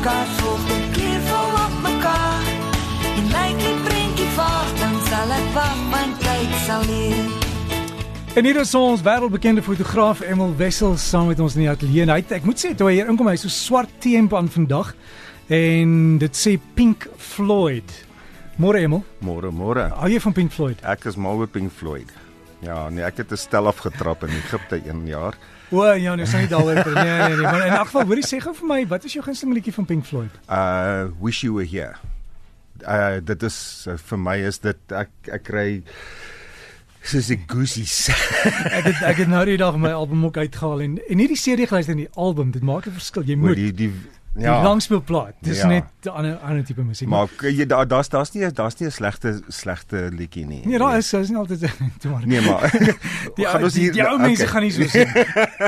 mekaar volg, keer vol op mekaar. En lyk die prentjie vaag, dan sal ek wag, my tyd sal leer. En hier is ons wêreldbekende fotograaf Emil Wessels saam met ons in die ateljee. En Hy ek moet sê toe hy hier inkom, hy so swart T-hemp aan vandag en dit sê Pink Floyd. Môre Emil, Môre, môre. hou jy van Pink Floyd? Ek is mal oor Pink Floyd. Ja, nee, ek het 'n stel afgetrap in Egipte een jaar. O ja, nee, sien nie daaroor nee nee nee, maar in elk geval, hoorie sê gou vir my, wat is jou gunsteling liedjie van Pink Floyd? Uh Wish You Were Here. Uh dit is uh, vir my is dit ek ek kry soos ek goosies. Ek het ek het nou die dag my album ook uitgehaal en en nie die CD geluister nie, die album, dit maak 'n verskil. Jy moet die die die ja. langspeelplaat. Dis Ja. net 'n ander ander tipe musiek. Maar k- jy daar daar's daar's nie daar's nie 'n slegte slegte liedjie nie. nee, daar is, daar is nie altyd toe maar. Nee, maar Die, gaan ons die, hier die ou mense okay. gaan nie so sien.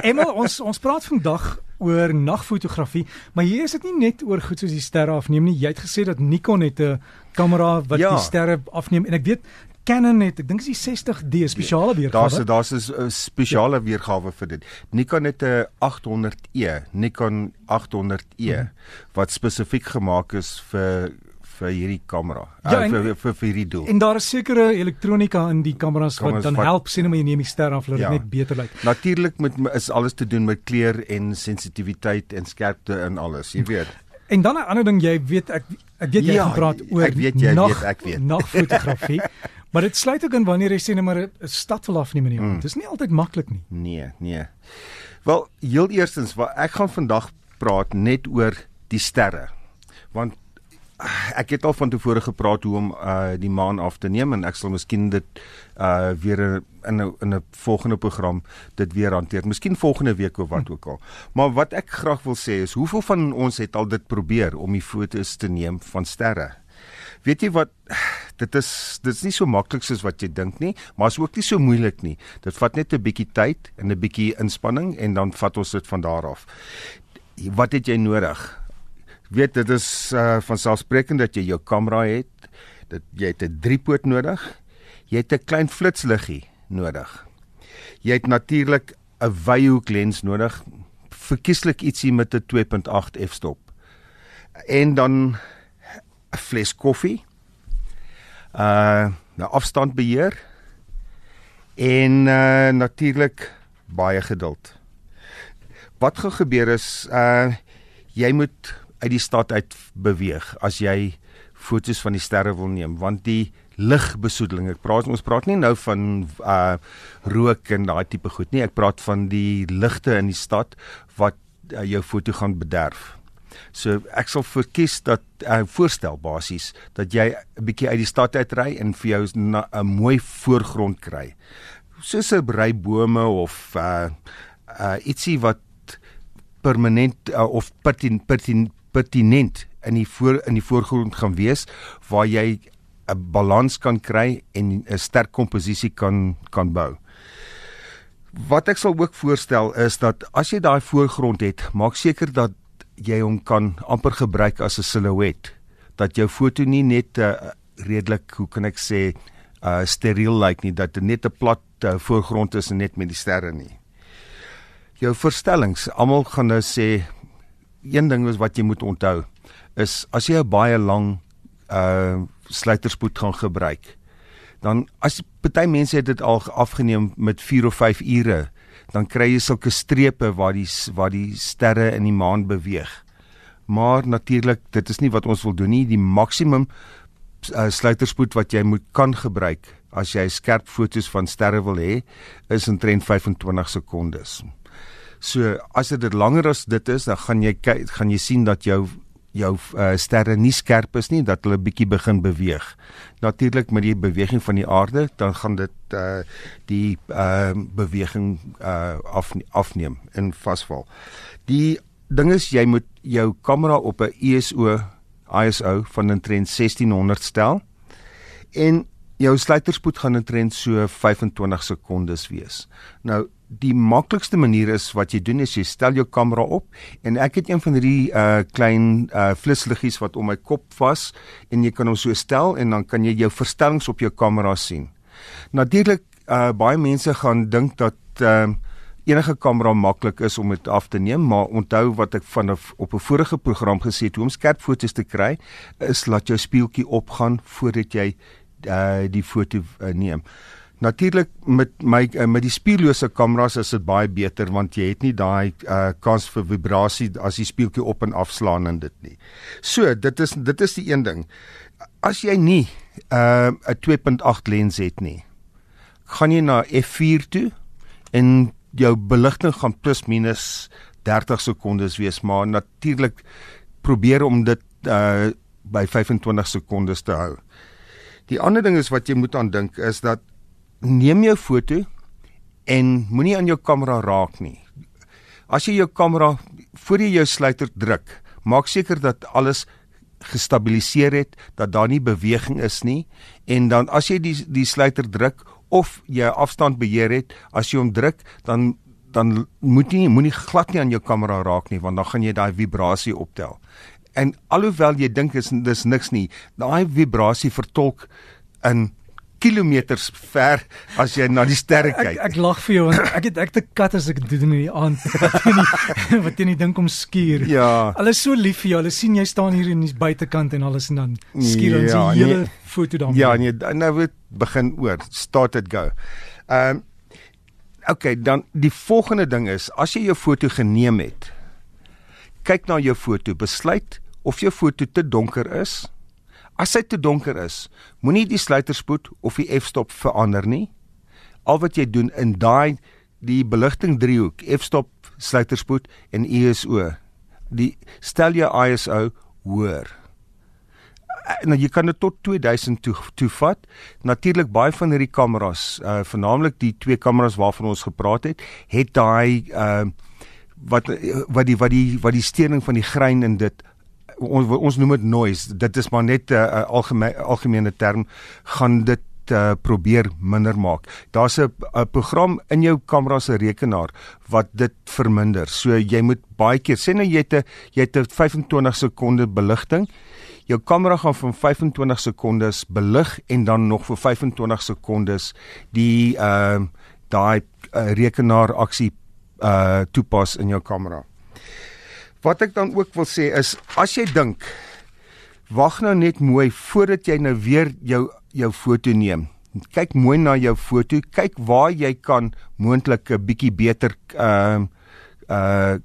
Emma, ons ons praat vandag oor nagfotografie, maar hier is dit nie net oor goed soos die sterre afneem nie. Jy het gesê dat Nikon het 'n kamera wat Ja. die sterre afneem en ek weet Canon het, ek dink dis die 60D spesiale Daar's weergawe. daar's 'n spesiale weergawe vir dit. Nikon het 'n 800E, Nikon 800E Mhm. wat spesifiek gemaak is vir vir hierdie kamera. Ja, uh, en- vir, vir vir hierdie doel. En daar is sekere elektronika in die kameras wat dan wat- help sien om jy neem die ster af dat dit Ja. net beter lyk. Natuurlik met is alles te doen met kleur en sensitiwiteit en skerpte en alles, jy weet. En dan 'n ander ding, jy weet ek ek weet jy Ja, gaan praat oor ek weet jy nag, weet, ek weet. nagfotografie. maar dit sluit ook in wanneer jy sê net maar 'n stad wil afneem in die aand. Mm. Dis nie altyd maklik nie. Nee, nee. Wel, heel eerstens, wat ek gaan vandag praat net oor die sterre. Want ah, ek het al van tevore gepraat hoe om uh die maan af te neem en ek sal miskien dit uh weer in 'n in 'n volgende program dit weer hanteer. Miskien volgende week of wat ook al. Maar wat ek graag wil sê is hoeveel van ons het al dit probeer om die foto's te neem van sterre? Weet jy wat dit is dit is nie so maklik soos wat jy dink nie, maar is ook nie so moeilik nie. Dit vat net 'n bietjie tyd en 'n bietjie inspanning en dan vat ons dit van daar af. Wat het jy nodig? Weet dit is uh, van selfsprekend dat jy jou kamera het. Dat jy het 'n driepoot nodig. Jy het 'n klein flitsliggie nodig. Jy het natuurlik 'n wyhoek lens nodig. Verkieslik ietsie met 'n 2.8 f-stop. En dan 'n fles koffie. Uh 'n afstandbeheer en uh natuurlik baie geduld. Wat gaan gebeur is uh jy moet uit die stad uit beweeg as jy foto's van die sterre wil neem want die ligbesoedeling ek praat ons praat nie nou van uh rook en daai tipe goed nie ek praat van die ligte in die stad wat uh, jou foto gaan bederf. So ek sal verkies dat uh, voorstel basies dat jy 'n bietjie uit die stad uitry en vir jou 'n mooi voorgrond kry. Soos 'n ry bome of uh uh ietsie wat permanent uh, of pertin, pertin, pertinent in die voor in die voorgrond gaan wees waar jy 'n balans kan kry en 'n sterk komposisie kan kan bou. Wat ek sal ook voorstel is dat as jy daai voorgrond het, maak seker dat jy hom kan amper gebruik as 'n silhouet. Dat jou foto nie net uh, redelik, hoe kan ek sê, uh steriel lyk like nie, dat dit net 'n plat uh, voorgrond is en net met die sterre nie. Jou verstellings, almal gaan nou sê een ding is wat jy moet onthou is as jy 'n baie lang uh sluiterspoed gaan gebruik, dan as party mense het dit al afgeneem met 4 of 5 ure, dan kry jy sulke strepe waar die waar die sterre in die maan beweeg. Maar natuurlik, dit is nie wat ons wil doen nie. Die maksimum uh, sluiterspoed wat jy moet kan gebruik as jy skerp foto's van sterre wil hê, is omtrent 25 sekondes. So as dit langer as dit is, dan gaan jy gaan jy sien dat jou jou uh, sterre nie skerp is nie, dat hulle bietjie begin beweeg. Natuurlik met die beweging van die aarde, dan gaan dit uh die uh beweging uh af afneem en vasval. Die ding is jy moet jou kamera op 'n ISO ISO van omtrent 1600 stel en jou sluiterspoed gaan omtrent so 25 sekondes wees. Nou die maklikste manier is wat jy doen is jy stel jou kamera op en ek het een van hierdie uh klein uh flitsliggies wat om my kop vas en jy kan hom so stel en dan kan jy jou verstellings op jou kamera sien. Natuurlik uh baie mense gaan dink dat uh enige kamera maklik is om dit af te neem, maar onthou wat ek van op 'n vorige program gesê het, hoe om skerp foto's te kry, is laat jou spieeltjie opgaan voordat jy uh, die foto uh, neem. Natuurlik met my uh, met die spiellose kameras is dit baie beter want jy het nie daai uh, kans vir vibrasie as die spieeltjie op en afslaan en dit nie. So, dit is dit is die een ding. As jy nie 'n uh, 2.8 lens het nie, gaan jy na f4 toe en jou beligting gaan plus minus 30 sekondes wees, maar natuurlik probeer om dit uh by 25 sekondes te hou. Die ander ding is wat jy moet aan dink is dat neem jou foto en moenie aan jou kamera raak nie. As jy jou kamera voor jy jou sluiter druk, maak seker dat alles gestabiliseer het, dat daar nie beweging is nie en dan as jy die die sluiter druk of jy afstand beheer het, as jy hom druk, dan dan moet jy moenie glad nie aan jou kamera raak nie want dan gaan jy daai vibrasie optel. En alhoewel jy dink is dis niks nie, daai vibrasie vertolk in kilometers ver as jy na die sterre kyk. Ek ek lag vir jou want ek het ek te kat as ek doen in die aand wat jy nie wat jy nie dink om skuur. Ja. Hulle is so lief vir jou. Hulle sien jy staan hier in die buitekant en alles en dan skuur ons ja, die hele nee, foto dan. Ja, nee, nou word begin oor. Start it go. Ehm um, Okay, dan die volgende ding is as jy jou foto geneem het, kyk na jou foto, besluit of jou foto te donker is. As hy te donker is, moenie die sluiterspoed of die f-stop verander nie. Al wat jy doen in daai die beligting driehoek, f-stop, sluiterspoed en ISO, die stel jou ISO hoër. Eh, nou jy kan dit tot 2000 toe toe vat. Natuurlik baie van hierdie kameras, uh veralnik die twee kameras waarvan ons gepraat het, het daai uh wat wat die wat die wat die steuning van die grein in dit ons ons noem dit noise. Dit is maar net 'n uh, algemene algemene term gaan dit uh, probeer minder maak. Daar's 'n program in jou kamera se rekenaar wat dit verminder. So jy moet baie keer sê nou jy het 'n jy het 'n 25 sekonde beligting jou kamera gaan van 25 sekondes belig en dan nog vir 25 sekondes die ehm uh, daai uh, rekenaar aksie uh toepas in jou kamera. Wat ek dan ook wil sê is as jy dink wag nou net mooi voordat jy nou weer jou jou foto neem. Kyk mooi na jou foto, kyk waar jy kan moontlik 'n bietjie beter ehm uh, uh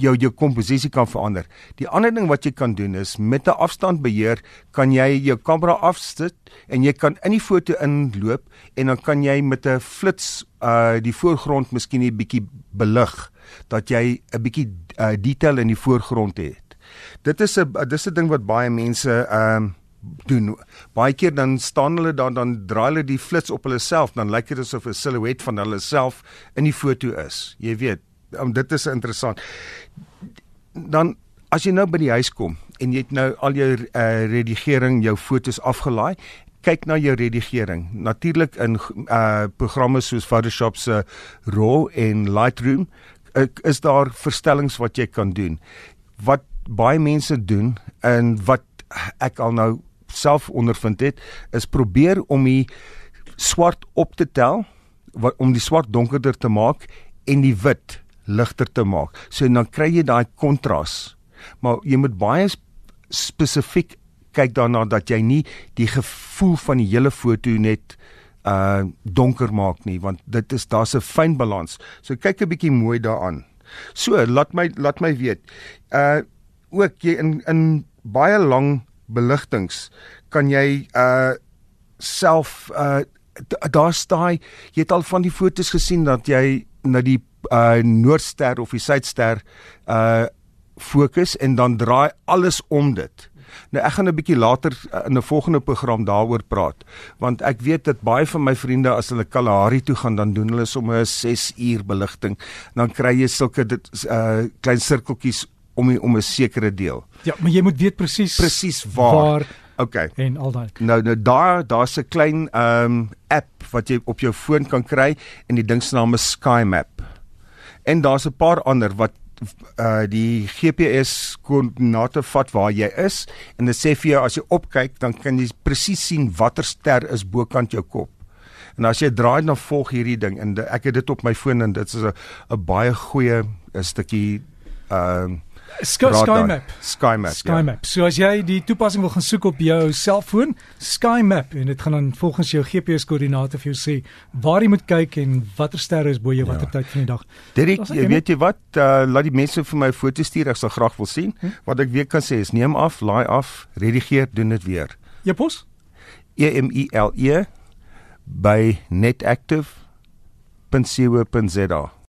jou jou komposisie kan verander. Die ander ding wat jy kan doen is met 'n afstandbeheer kan jy jou kamera afsit en jy kan in die foto inloop en dan kan jy met 'n flits uh die voorgrond miskien 'n bietjie belig dat jy 'n bietjie uh, detail in die voorgrond het. Dit is 'n dis 'n ding wat baie mense um uh, doen. Baie keer dan staan hulle dan dan draai hulle die flits op hulle self dan lyk dit asof 'n silhouet van hulle self in die foto is. Jy weet, um, dit is interessant. Dan as jy nou by die huis kom en jy het nou al jou uh, redigering, jou fotos afgelaai, kyk na jou redigering. Natuurlik in uh programme soos Photoshop se RAW en Lightroom uh, is daar verstellings wat jy kan doen. Wat baie mense doen en wat ek al nou self ondervind het, is probeer om die swart op te tel wat om die swart donkerder te maak en die wit ligter te maak. So dan kry jy daai kontras. Maar jy moet baie spesifiek kyk daarna dat jy nie die gevoel van die hele foto net uh donker maak nie want dit is daar's 'n fyn balans. So kyk 'n bietjie mooi daaraan. So laat my laat my weet. Uh ook jy in in baie lang beligtings kan jy uh self uh daar's daai jy het al van die fotos gesien dat jy na die uh noordster of die suidster uh fokus en dan draai alles om dit. Nou ek gaan 'n bietjie later uh, in 'n volgende program daaroor praat want ek weet dat baie van my vriende as hulle Kalahari toe gaan dan doen hulle sommer 'n 6 uur beligting dan kry jy sulke dit uh klein sirkeltjies om die, om 'n sekere deel. Ja, maar jy moet weet presies presies waar, waar Okay. En al daai. Nou nou daar daar's 'n klein ehm um, app wat jy op jou foon kan kry en die ding se naam is Sky Map en daar's 'n paar ander wat uh die GPS koördinate vat waar jy is en dit sê vir jou as jy opkyk dan kan jy presies sien watter ster is bokant jou kop. En as jy draai dan volg hierdie ding en ek het dit op my foon en dit is 'n 'n baie goeie 'n stukkie ehm uh, Sky, Sky Map. Sky Map. Sky Map. Ja. So as jy die toepassing wil gaan soek op jou selfoon, Sky Map en dit gaan dan volgens jou GPS koördinate vir jou sê waar jy moet kyk en watter sterre is bo jou watter ja. tyd van die dag. Derek, jy weet jy wat, uh, laat die mense vir my 'n foto stuur, ek sal graag wil sien. Hm? Wat ek weer kan sê is neem af, laai af, redigeer, doen dit weer. Jou pos? E M I L E by netactive.co.za